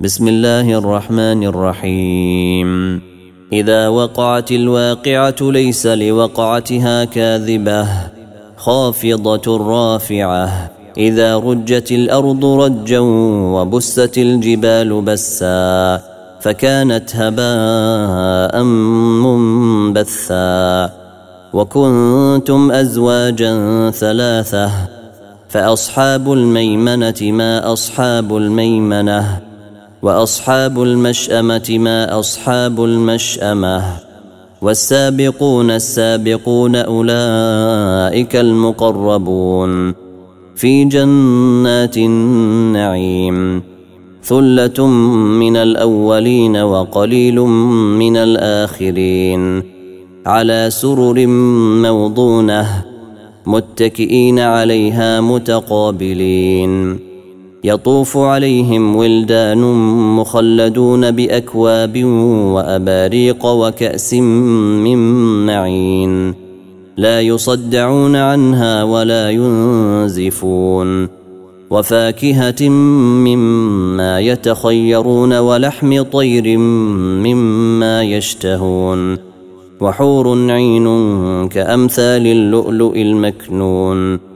بسم الله الرحمن الرحيم اذا وقعت الواقعه ليس لوقعتها كاذبه خافضه رافعه اذا رجت الأرض رجا وبست الجبال بسا فكانت هباء منبثا وكنتم ازواجا ثلاثة فاصحاب الميمنه ما اصحاب الميمنه وأصحاب المشأمة ما أصحاب المشأمة والسابقون السابقون أولئك المقربون في جنات النعيم ثلة من الأولين وقليل من الآخرين على سرر موضونة متكئين عليها متقابلين يطوف عليهم ولدان مخلدون بأكواب وأباريق وكأس من معين. لا يصدعون عنها ولا ينزفون. وفاكهة مما يتخيرون ولحم طير مما يشتهون. وحور عين كأمثال اللؤلؤ المكنون.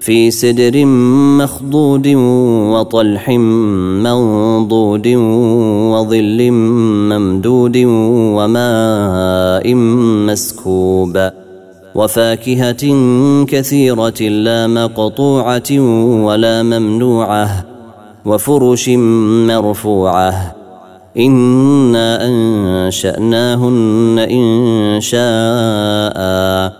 في سدر مخضود وطلح منضود وظل ممدود وماء مسكوب وفاكهة كثيرة لا مقطوعة ولا ممنوعة وفرش مرفوعة إنا أنشأناهن إن شاء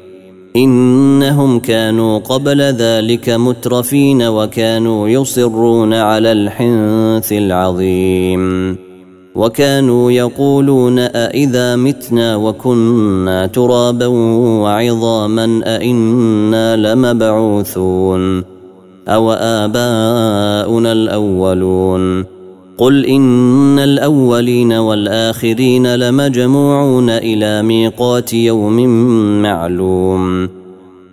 إنهم كانوا قبل ذلك مترفين وكانوا يصرون على الحنث العظيم. وكانوا يقولون أإذا متنا وكنا ترابا وعظاما أإنا لمبعوثون أو آباؤنا الأولون. قل إن الأولين والآخرين لمجموعون إلى ميقات يوم معلوم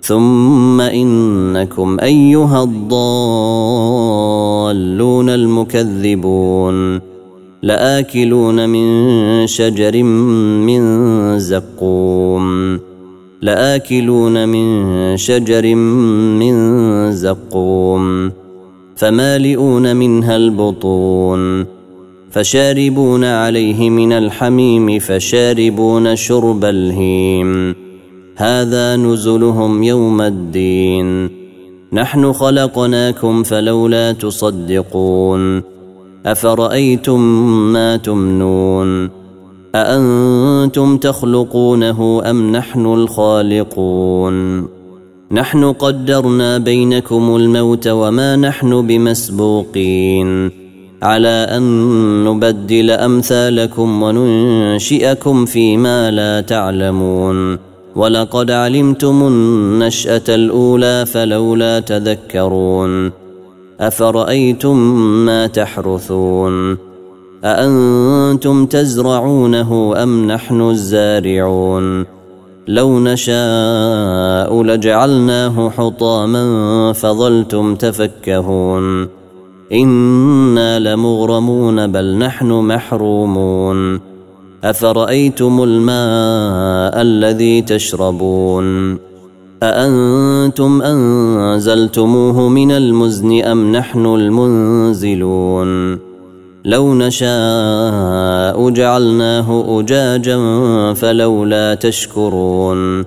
ثم إنكم أيها الضالون المكذبون لآكلون من شجر من زقوم لآكلون من شجر من زقوم فمالئون منها البطون فشاربون عليه من الحميم فشاربون شرب الهيم. هذا نزلهم يوم الدين. نحن خلقناكم فلولا تصدقون. أفرأيتم ما تمنون؟ أأنتم تخلقونه أم نحن الخالقون؟ نحن قدرنا بينكم الموت وما نحن بمسبوقين. على أن نبدل أمثالكم وننشئكم فيما لا تعلمون. ولقد علمتم النشأة الأولى فلولا تذكرون. أفرأيتم ما تحرثون؟ أأنتم تزرعونه أم نحن الزارعون؟ لو نشاء لجعلناه حطاما فظلتم تفكهون. إنا لمغرمون بل نحن محرومون. أفرأيتم الماء الذي تشربون؟ أأنتم أنزلتموه من المزن أم نحن المنزلون؟ لو نشاء جعلناه أجاجا فلولا تشكرون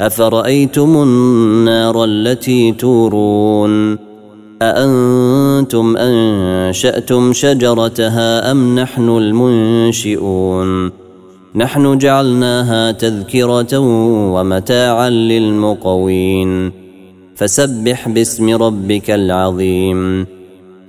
أفرأيتم النار التي تورون أأنتم أنشأتم شجرتها أم نحن المنشئون نحن جعلناها تذكرة ومتاعا للمقوين فسبح باسم ربك العظيم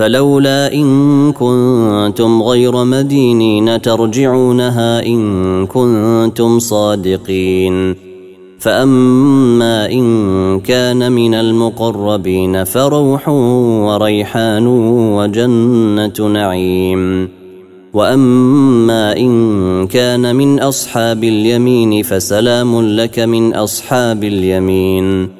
فلولا إن كنتم غير مدينين ترجعونها إن كنتم صادقين. فأما إن كان من المقربين فروح وريحان وجنة نعيم. وأما إن كان من أصحاب اليمين فسلام لك من أصحاب اليمين.